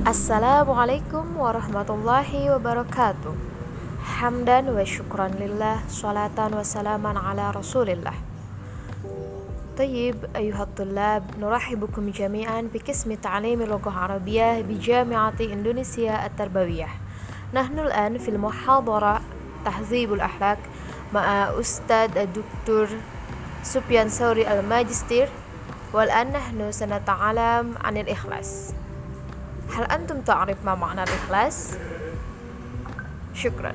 Assalamualaikum warahmatullahi wabarakatuh. Hamdan wa syukran lillah Salatan wa salaman ala rasulillah. طيب أيها الطلاب نرحبكم جميعا بقسم تعليم اللغة العربية بجامعة إندونيسيا التربوية نحن الآن في المحاضرة تهذيب الأخلاق مع أستاذ الدكتور سفيان ثوري الماجستير والآن نحن سنتعلم عن الإخلاص هل أنتم تعرف ما معنى الإخلاص؟ شكراً